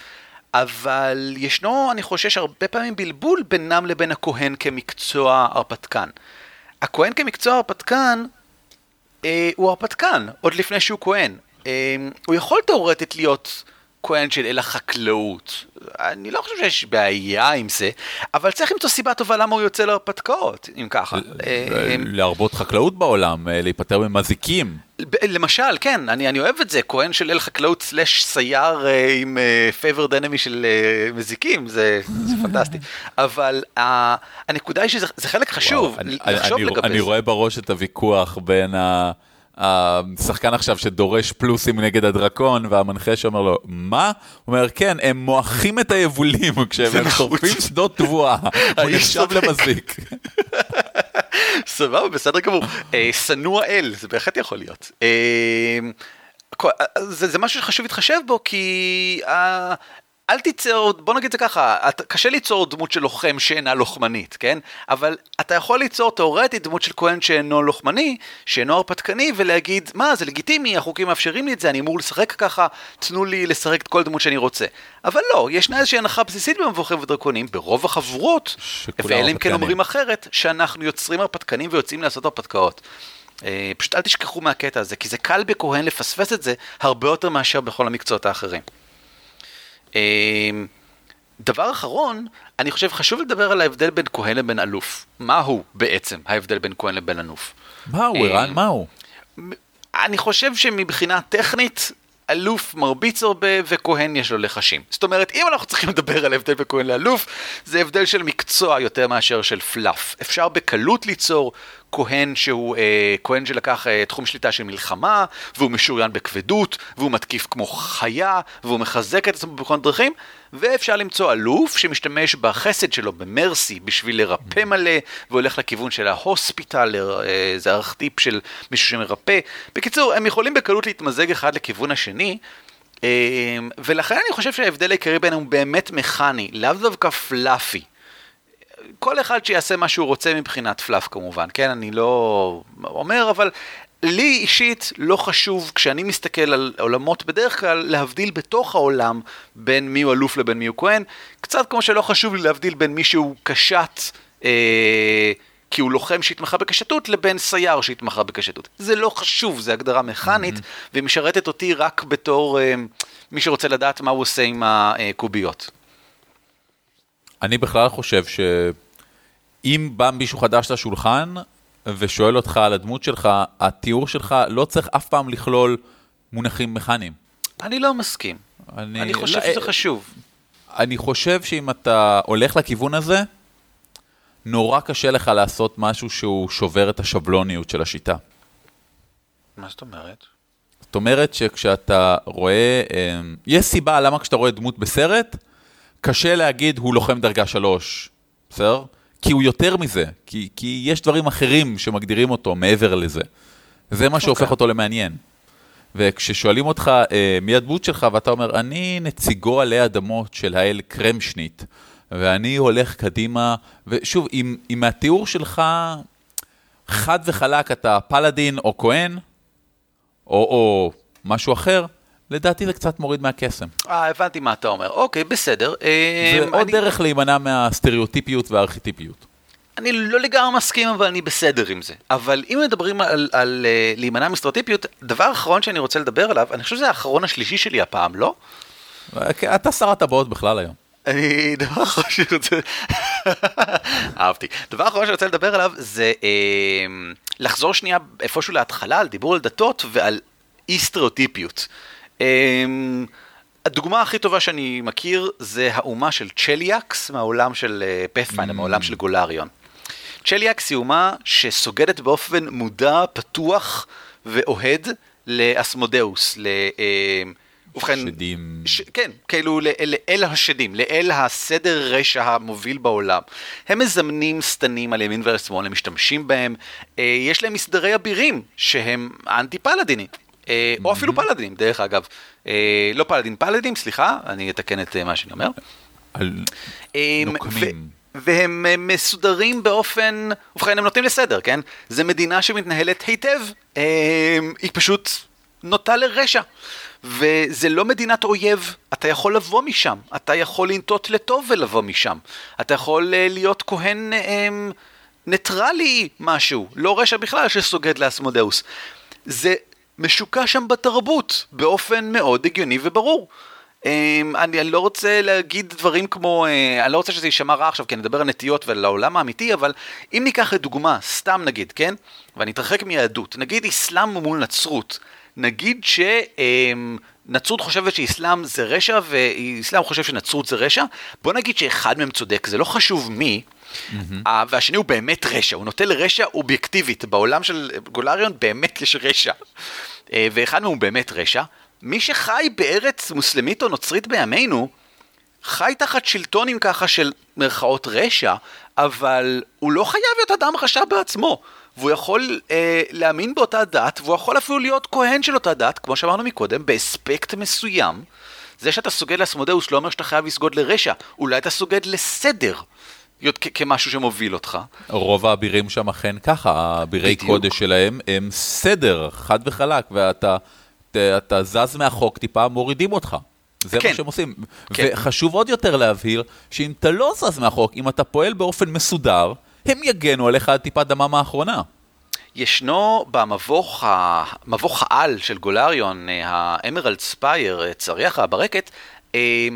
אבל ישנו, אני חושש, הרבה פעמים בלבול בינם לבין הכהן כמקצוע הרפתקן. הכהן כמקצוע הרפתקן אה, הוא הרפתקן, עוד לפני שהוא כהן. אה, הוא יכול תאורטית להיות כהן של אל החקלאות. אני לא חושב שיש בעיה עם זה, אבל צריך למצוא סיבה טובה למה הוא יוצא להרפתקאות, אם ככה. אה, להרבות חקלאות בעולם, אה, להיפטר ממזיקים. למשל, כן, אני, אני אוהב את זה, כהן של אל חקלאות slash סייר אה, עם favored enemy של אה, מזיקים, זה, זה פנטסטי. אבל אה, הנקודה היא שזה זה חלק חשוב, וואו, אני, לחשוב אני, לגבי אני זה. רואה בראש את הוויכוח בין ה... השחקן עכשיו שדורש פלוסים נגד הדרקון, והמנחה שאומר לו, מה? הוא אומר, כן, הם מועכים את היבולים (laughs) כשהם. שורפים שדות תבואה, (laughs) הוא נחשב. למזיק. (laughs) סבבה, בסדר גמור. אה, שנוא אל, זה בהחלט יכול להיות. אה, אה, זה, זה משהו שחשוב להתחשב בו, כי אל תיצור, בוא נגיד את זה ככה, את, קשה ליצור דמות של לוחם שאינה לוחמנית, כן? אבל אתה יכול ליצור תאורטית דמות של כהן שאינו לוחמני, שאינו הרפתקני, ולהגיד, מה, זה לגיטימי, החוקים מאפשרים לי את זה, אני אמור לשחק ככה, תנו לי לשחק את כל דמות שאני רוצה. אבל לא, ישנה איזושהי הנחה בסיסית במבוכים ודרקונים, ברוב החבורות, שכולם ואלה אם כן. אומרים אחרת, שאנחנו יוצרים הרפתקנים ויוצאים לעשות הרפתקאות. אה, פשוט אל תשכחו מהקטע הזה, כי זה קל בכהן לפספס את זה הרבה יותר מאשר בכל המקצועות האחרים. אה, דבר אחרון, אני חושב חשוב לדבר על ההבדל בין כהן לבין אלוף. מהו בעצם ההבדל בין כהן לבין אלוף? מה הוא, אה, ערן? מה הוא? אני חושב שמבחינה טכנית, אלוף מרביץ הרבה וכהן יש לו לחשים. זאת אומרת, אם אנחנו צריכים לדבר על הבדל בין כהן לאלוף, זה הבדל של מקצוע יותר מאשר של פלאף. אפשר בקלות ליצור כהן שהוא אה, כהן שלקח אה, תחום שליטה של מלחמה, והוא משוריין בכבדות, והוא מתקיף כמו חיה, והוא מחזק את עצמו בכל דרכים, ואפשר למצוא אלוף שמשתמש בחסד שלו, במרסי, בשביל לרפא מלא, והולך לכיוון של ההוספיטל, אה, זה ארכטיפ של מישהו שמרפא. בקיצור, הם יכולים בקלות להתמזג אחד לכיוון השני. אה, ולכן אני חושב שההבדל העיקרי ביניהם הוא באמת מכני, לאו דווקא פלאפי. כל אחד שיעשה מה שהוא רוצה מבחינת פלאף כמובן, כן? אני לא אומר, אבל לי אישית לא חשוב, כשאני מסתכל על עולמות בדרך כלל, להבדיל בתוך העולם בין מי הוא אלוף לבין מי הוא כהן, קצת כמו שלא חשוב לי להבדיל בין מי שהוא קשת, אה, כי הוא לוחם שהתמחה בקשתות, לבין סייר שהתמחה בקשתות. זה לא חשוב, זו הגדרה מכנית, והיא משרתת אותי רק בתור אה, מי שרוצה לדעת מה הוא עושה עם הקוביות. אני בכלל חושב שאם בא מישהו חדש לשולחן ושואל אותך על הדמות שלך, התיאור שלך לא צריך אף פעם לכלול מונחים מכניים. אני לא מסכים. אני, אני חושב לא, שזה חשוב. אני חושב שאם אתה הולך לכיוון הזה, נורא קשה לך לעשות משהו שהוא שובר את השבלוניות של השיטה. מה זאת אומרת? זאת אומרת שכשאתה רואה, אה, יש סיבה למה כשאתה רואה דמות בסרט, קשה להגיד הוא לוחם דרגה שלוש, בסדר? כי הוא יותר מזה, כי, כי יש דברים אחרים שמגדירים אותו מעבר לזה. זה מה שהופך אוקיי. אותו למעניין. וכששואלים אותך אה, מי הדמות שלך, ואתה אומר, אני נציגו עלי אדמות של האל קרמשניט, ואני הולך קדימה, ושוב, אם, אם מהתיאור שלך חד וחלק אתה פלאדין או כהן, או, או משהו אחר, לדעתי זה קצת מוריד מהקסם. אה, הבנתי מה אתה אומר. אוקיי, בסדר. אה, זה עוד דרך להימנע מהסטריאוטיפיות והארכיטיפיות. אני לא לגמרי מסכים, אבל אני בסדר עם זה. אבל אם מדברים על, על uh, להימנע מסטריאוטיפיות, דבר אחרון שאני רוצה לדבר עליו, אני חושב שזה האחרון השלישי שלי הפעם, לא? אתה שר הטבעות בכלל היום. אני, דבר אחרון שאני רוצה... (laughs) אהבתי. דבר אחרון שאני רוצה לדבר עליו זה אה, לחזור שנייה איפשהו להתחלה על דיבור על דתות ועל אי סטריאוטיפיות. אה, הדוגמה הכי טובה שאני מכיר זה האומה של צ'ליאקס מהעולם של Pathfinder, מהעולם של גולריון. צ'ליאקס היא אומה שסוגדת באופן מודע, פתוח ואוהד לאסמודאוס, ל... אה, ובכן, שדים. ש... כן, כאילו לאל, לאל השדים, לאל הסדר רשע המוביל בעולם. הם מזמנים שטנים על ימין ועל שמאל, הם משתמשים בהם, אה, יש להם מסדרי אבירים שהם אנטי פלאדינים. אה, או אפילו פלאדינים, דרך אגב. אה, לא פלאדין, פלאדינים, סליחה, אני אתקן את אה, מה שאני אומר. על... נוקמים. והם מסודרים באופן, ובכן הם נוטים לסדר, כן? זה מדינה שמתנהלת היטב, היא פשוט נוטה לרשע. וזה לא מדינת אויב, אתה יכול לבוא משם, אתה יכול לנטות לטוב ולבוא משם. אתה יכול להיות כהן אמ, ניטרלי משהו, לא רשע בכלל שסוגד לאסמודאוס. זה משוקע שם בתרבות, באופן מאוד הגיוני וברור. אמ, אני, אני לא רוצה להגיד דברים כמו, אה, אני לא רוצה שזה יישמע רע עכשיו, כי אני אדבר על נטיות ועל העולם האמיתי, אבל אם ניקח לדוגמה, סתם נגיד, כן? ואני אתרחק מיהדות, נגיד אסלאם מול נצרות, נגיד שנצרות חושבת שאסלאם זה רשע ואסלאם חושב שנצרות זה רשע, בוא נגיד שאחד מהם צודק, זה לא חשוב מי, אה, והשני הוא באמת רשע, הוא נוטה לרשע אובייקטיבית, בעולם של גולריון באמת יש רשע, אה, ואחד מהם הוא באמת רשע. מי שחי בארץ מוסלמית או נוצרית בימינו, חי תחת שלטון עם ככה של מרכאות רשע, אבל הוא לא חייב להיות אדם רשע בעצמו. והוא יכול אה, להאמין באותה דת, והוא יכול אפילו להיות כהן של אותה דת, כמו שאמרנו מקודם, באספקט מסוים. זה שאתה סוגד לאסמודאוס לא אומר שאתה חייב לסגוד לרשע, אולי אתה סוגד לסדר, כמשהו שמוביל אותך. רוב האבירים שם אכן ככה, האבירי. קודש שלהם הם סדר, חד וחלק, ואתה ת- אתה זז מהחוק טיפה, מורידים אותך. זה כן. מה שהם עושים. כן. וחשוב עוד יותר להבהיר, שאם אתה לא זז מהחוק, אם אתה פועל באופן מסודר, הם יגנו עליך עד טיפת דמם האחרונה. ישנו במבוך ה... מבוך העל של גולריון, אה, האמרלד ספייר, אה, צריח הברקת, אה,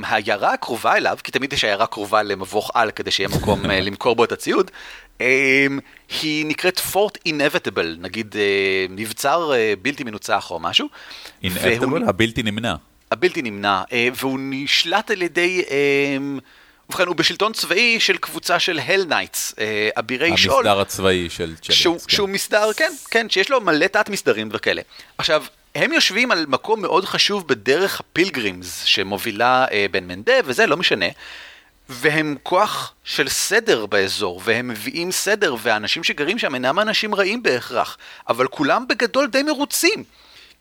העיירה הקרובה אליו, כי תמיד יש עיירה קרובה למבוך על כדי שיהיה מקום אה, למכור בו את הציוד, אה, היא נקראת Fort Inevitable, נגיד אה, מבצר אה, בלתי מנוצח או משהו. Inevitable, הבלתי נמנע. הבלתי נמנע, והוא נשלט על ידי, אה, ובכן, הוא בשלטון צבאי של קבוצה של Hell Knights, אבירי שאול. המסדר הצבאי של צ'ליאקס. שהוא, כן. שהוא מסדר, כן, כן, שיש לו מלא תת מסדרים וכאלה. עכשיו, הם יושבים על מקום מאוד חשוב בדרך הפילגרימס שמובילה אה, בן מנדה וזה, לא משנה. והם כוח של סדר באזור, והם מביאים סדר, והאנשים שגרים שם אינם אנשים רעים בהכרח, אבל כולם בגדול די מרוצים.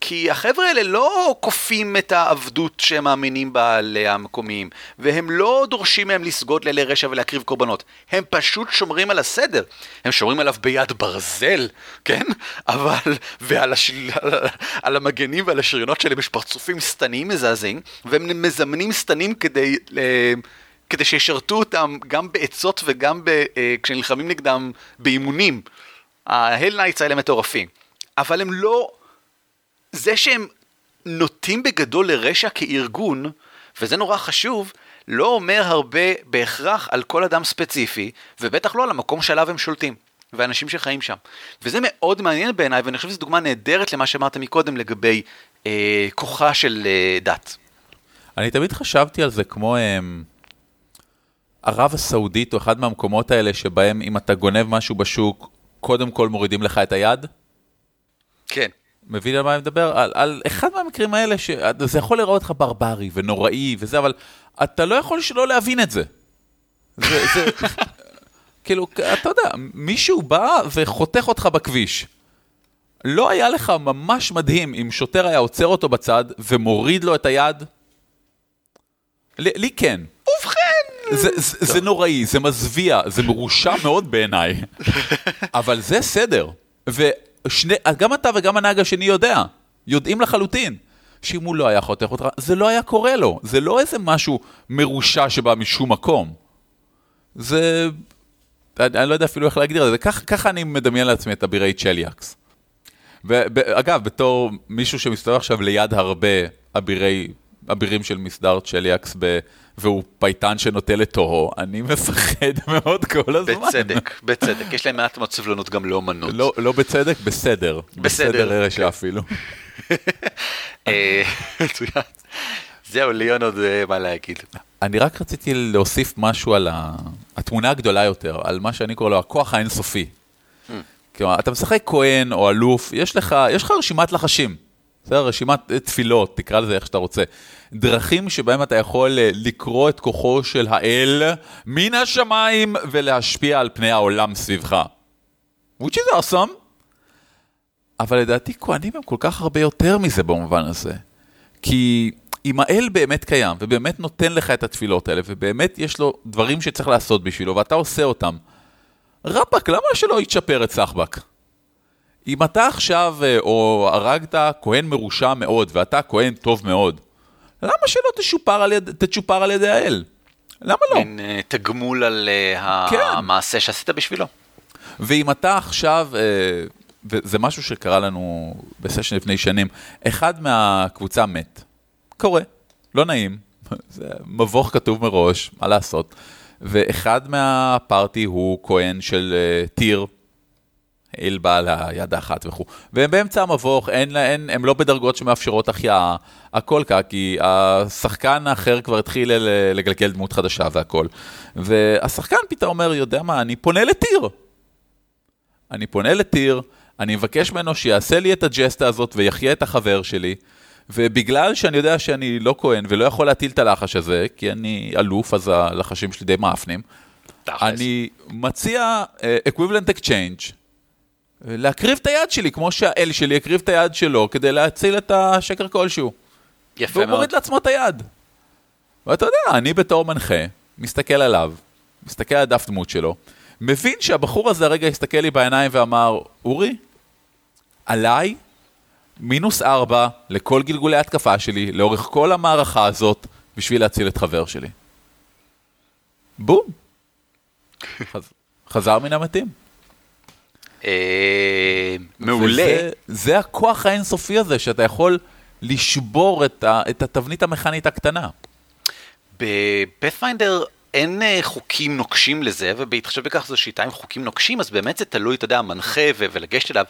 כי החבר'ה האלה לא כופים את העבדות שהם מאמינים בה למקומיים, והם לא דורשים מהם לסגוד לאלי רשע ולהקריב קורבנות, הם פשוט שומרים על הסדר. הם שומרים עליו ביד ברזל, כן? אבל, ועל השל... על המגנים ועל השריונות שלהם יש פרצופים שטניים מזעזעים, והם מזמנים שטנים כדי... אה, כדי שישרתו אותם גם בעצות וגם ב, אה, כשנלחמים נגדם באימונים. ה Hell Knights האלה מטורפים. אבל הם לא... זה שהם נוטים בגדול לרשע כארגון, וזה נורא חשוב, לא אומר הרבה בהכרח על כל אדם ספציפי, ובטח לא על המקום שעליו הם שולטים, ואנשים שחיים שם. וזה מאוד מעניין בעיניי, ואני חושב שזו דוגמה נהדרת למה שאמרת מקודם לגבי אה, כוחה של אה, דת. אני תמיד חשבתי על זה כמו הם, ערב הסעודית, או אחד מהמקומות האלה שבהם אם אתה גונב משהו בשוק, קודם כל מורידים לך את היד. מבין על מה אני מדבר? על, על אחד מהמקרים האלה, שזה יכול לראות לך ברברי ונוראי וזה, אבל אתה לא יכול שלא להבין את זה. זה, זה (laughs) כאילו, אתה יודע, מישהו בא וחותך אותך בכביש. לא היה לך ממש מדהים אם שוטר היה עוצר אותו בצד ומוריד לו את היד? לי, לי כן. ובכן! זה, זה, זה נוראי, זה מזוויע, זה מרושע מאוד בעיניי. (laughs) אבל זה סדר. וגם אתה וגם הנהג השני יודע, יודעים לחלוטין, שאם הוא לא היה חותך אותך, זה לא היה קורה לו. זה לא איזה משהו מרושע שבא משום מקום. זה... אני, אני לא יודע אפילו איך להגדיר את זה, ככה ככה אני מדמיין לעצמי את אבירי צ'ליאקס. ואגב, בתור מישהו שמסתובב עכשיו ליד הרבה אבירי, אבירים של מסדר צ'ליאקס, ב, והוא פייטן שנוטה לתוהו, אני מפחד (laughs) מאוד כל הזמן. בצדק, בצדק. יש להם מעט מאוד סבלנות גם לאומנות. לא, לא בצדק, בסדר. בסדר. בסדר הרשע אפילו. (laughs) אה, מצוין. זהו, ליאון עוד אה, מה להגיד. אני רק רציתי להוסיף משהו על ה... התמונה הגדולה יותר, על מה שאני קורא לו הכוח האינסופי. כלומר, אתה משחק כהן או אלוף, יש לך, יש לך רשימת לחשים. בסדר? רשימת תפילות, תקרא לזה איך שאתה רוצה. דרכים שבהם אתה יכול אה, לקרוא את כוחו של האל מן השמיים ולהשפיע על פני העולם סביבך. which is awesome. אבל לדעתי כהנים הם כל כך הרבה יותר מזה במובן הזה. כי אם האל באמת קיים ובאמת נותן לך את התפילות האלה ובאמת יש לו דברים שצריך לעשות בשבילו ואתה עושה אותם, רבאק, למה שלא יתשפר את סחבק? אם אתה עכשיו, אה, או הרגת כהן מרושע מאוד, ואתה כהן טוב מאוד, למה שלא תשופר על, יד, תצ'ופר על ידי האל? למה לא? מין אה, תגמול על אה, כן. המעשה שעשית בשבילו. ואם אתה עכשיו, וזה משהו שקרה לנו בסשן לפני שנים, אחד מהקבוצה מת. קורה, לא נעים, (laughs) זה מבוך כתוב מראש, מה לעשות. ואחד מהפארטי הוא כהן של uh, טיר, אל בעל היד האחת וכו'. והם באמצע המבוך, אין, אין, הם לא בדרגות שמאפשרות החייאה, הכל כך, כי השחקן האחר כבר התחיל לגלגל דמות חדשה והכל. והשחקן פתאום אומר, יודע מה, אני פונה לטיר. אני פונה לטיר, אני מבקש ממנו שיעשה לי את הג'סטה הזאת ויחיה את החבר שלי. ובגלל שאני יודע שאני לא כהן ולא יכול להטיל את הלחש הזה, כי אני אלוף, אז הלחשים שלי די מאפנים. אני מציע uh, equivalent exchange, להקריב את היד שלי, כמו שהאל שלי יקריב את היד שלו, כדי להציל את השקר כלשהו. יפה והוא מאוד. מוריד לעצמו את היד. ואתה יודע, אני בתור מנחה, מסתכל עליו, מסתכל על הדף דמות שלו, מבין שהבחור הזה הרגע הסתכל לי בעיניים ואמר, אורי, עליי, מינוס ארבע לכל גלגולי ההתקפה שלי, לאורך כל המערכה הזאת, בשביל להציל את חבר שלי. בום. (laughs) חז... חזר מן המתים. אה, מעולה. וזה, זה הכוח האינסופי הזה, שאתה יכול לשבור את, ה, את התבנית המכנית הקטנה. ב Pathfinder אין אה, חוקים נוקשים לזה, ובהתחשב בכך זו שיטה עם חוקים נוקשים, אז באמת זה תלוי, אתה יודע, מנחה ולגשת אליו,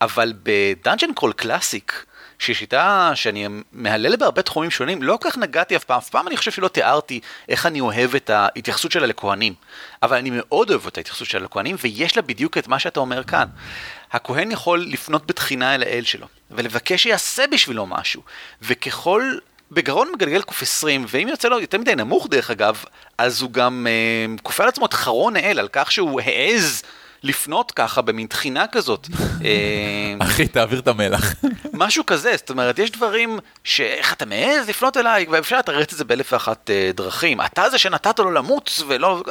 אבל ב Dungeon Crawl Classics, שהיא שיטה שאני מהלל בהרבה תחומים שונים, לא כל כך נגעתי אף פעם, אף פעם אני חושב שלא תיארתי איך אני אוהב את ההתייחסות שלה לכהנים, אבל אני מאוד אוהב את ההתייחסות שלה לכהנים, ויש לה בדיוק את מה שאתה אומר כאן. הכהן יכול לפנות בתחינה אל האל שלו, ולבקש שיעשה בשבילו משהו, וככל בגרון מגלגל קוף 20, ואם יוצא לו יותר מדי נמוך דרך אגב, אז הוא גם אה, כופה על עצמו את חרון האל על כך שהוא העז לפנות ככה במין תחינה כזאת. אה, (laughs) אחי, תעביר את המלח. משהו כזה, זאת אומרת, יש דברים שאיך אתה מעז לפנות אליי, ואפשר לתרץ את זה באלף ואחת אה, דרכים. אתה זה שנתת לו למות, ולא,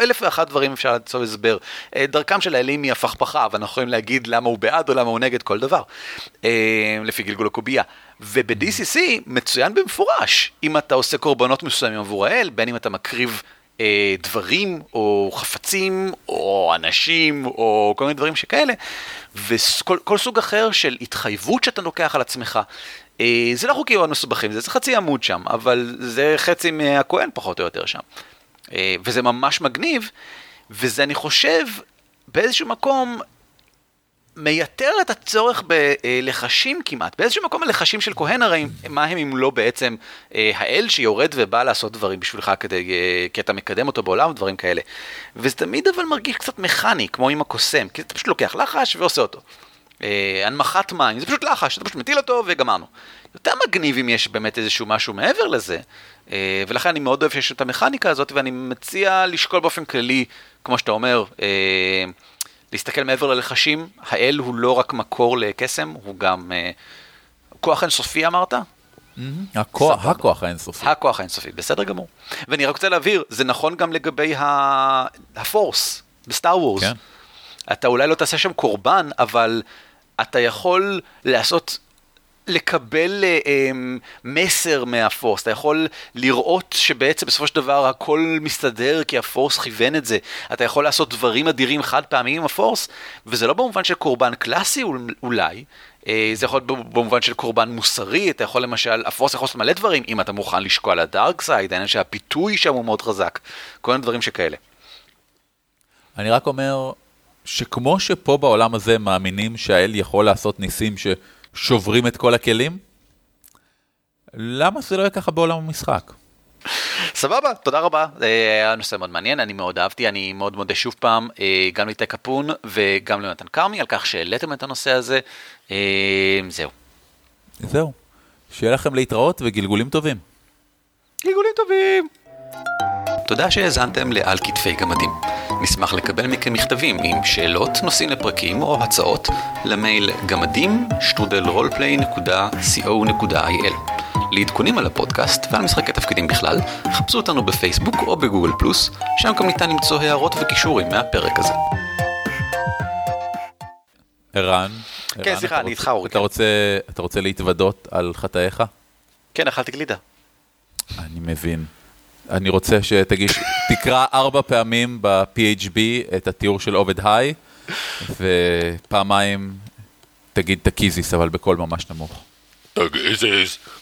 אלף ואחת דברים אפשר למצוא הסבר. אה, דרכם של האלים היא הפכפכה, ואנחנו יכולים להגיד למה הוא בעד או למה הוא נגד כל דבר, אה, לפי גלגול הקובייה. וב-DCC מצוין במפורש, אם אתה עושה קורבנות מסוימים עבור האל, בין אם אתה מקריב אה, דברים, או חפצים, או אנשים, או כל מיני דברים שכאלה, וכל כל סוג אחר של התחייבות שאתה לוקח על עצמך. אה, זה לא חוקים מאוד מסובכים, זה, זה חצי עמוד שם, אבל זה חצי מהכהן פחות או יותר שם. אה, וזה ממש מגניב, וזה אני חושב באיזשהו מקום מייתר את הצורך בלחשים כמעט. באיזשהו מקום הלחשים של כהן הרי, מה הם אם לא בעצם אה, האל שיורד ובא לעשות דברים בשבילך כדי, אה, כי אתה מקדם אותו בעולם ודברים כאלה. וזה תמיד אבל מרגיש קצת מכני, כמו עם הקוסם, כי אתה פשוט לוקח לחש ועושה אותו. אה, הנמכת מים, זה פשוט לחש, אתה פשוט מטיל אותו וגמרנו. יותר מגניב אם יש באמת איזשהו משהו מעבר לזה, אה, ולכן אני מאוד אוהב שיש את המכניקה הזאת, ואני מציע לשקול באופן כללי, כמו שאתה אומר, אה, להסתכל מעבר ללחשים, האל הוא לא רק מקור לקסם, הוא גם אה, כוח אינסופי אמרת? הכוח, סבבה. הכוח האינסופי. הכוח האינסופי, בסדר גמור. ואני רק רוצה להבהיר, זה נכון גם לגבי הפורס בסטאר וורס. אתה אולי לא תעשה שם קורבן, אבל אתה יכול לעשות, לקבל אה, אמ, מסר מה Force, אתה יכול לראות שבעצם בסופו של דבר הכל מסתדר כי ה Force כיוון את זה. אתה יכול לעשות דברים אדירים חד פעמיים עם ה Force, וזה לא במובן של קורבן קלאסי אול- אולי, אה, זה יכול להיות במובן של קורבן מוסרי, אתה יכול למשל, ה Force יכול לעשות מלא דברים, אם אתה מוכן לשקוע ל dark side, העניין שהפיתוי שם הוא מאוד חזק, כל מיני דברים שכאלה. אני רק אומר שכמו שפה בעולם הזה מאמינים שהאל יכול לעשות ניסים ששוברים את כל הכלים, למה זה לא יהיה ככה בעולם המשחק? סבבה, תודה רבה, אה, היה נושא מאוד מעניין, אני מאוד אהבתי, אני מאוד מודה שוב פעם, אה, גם ליטי קפון וגם ליונתן כרמי על כך שהעליתם את הנושא הזה, אה, זהו. זהו. שיהיה לכם להתראות וגלגולים טובים. גלגולים טובים. תודה שהאזנתם לעל כתפי גמדים. נשמח לקבל מכם מכתבים עם שאלות, נושאים לפרקים או הצעות למייל גמדים שטרודל roleplay.co.il לעדכונים על הפודקאסט ועל משחקי תפקידים בכלל, חפשו אותנו בפייסבוק או בגוגל פלוס, שם גם ניתן למצוא הערות וקישורים מהפרק הזה. ערן. כן, סליחה, אתה אני רוצה- איתך, אורי, אתה כן. רוצה, אתה רוצה להתוודות על חטאיך? כן, אכלתי גלידה. אני מבין. אני רוצה שתגיש, תקרא ארבע פעמים ב-PHB את התיאור של עובד היי, ופעמיים תגיד תקיזיס, אבל בקול ממש נמוך. תגיזיס.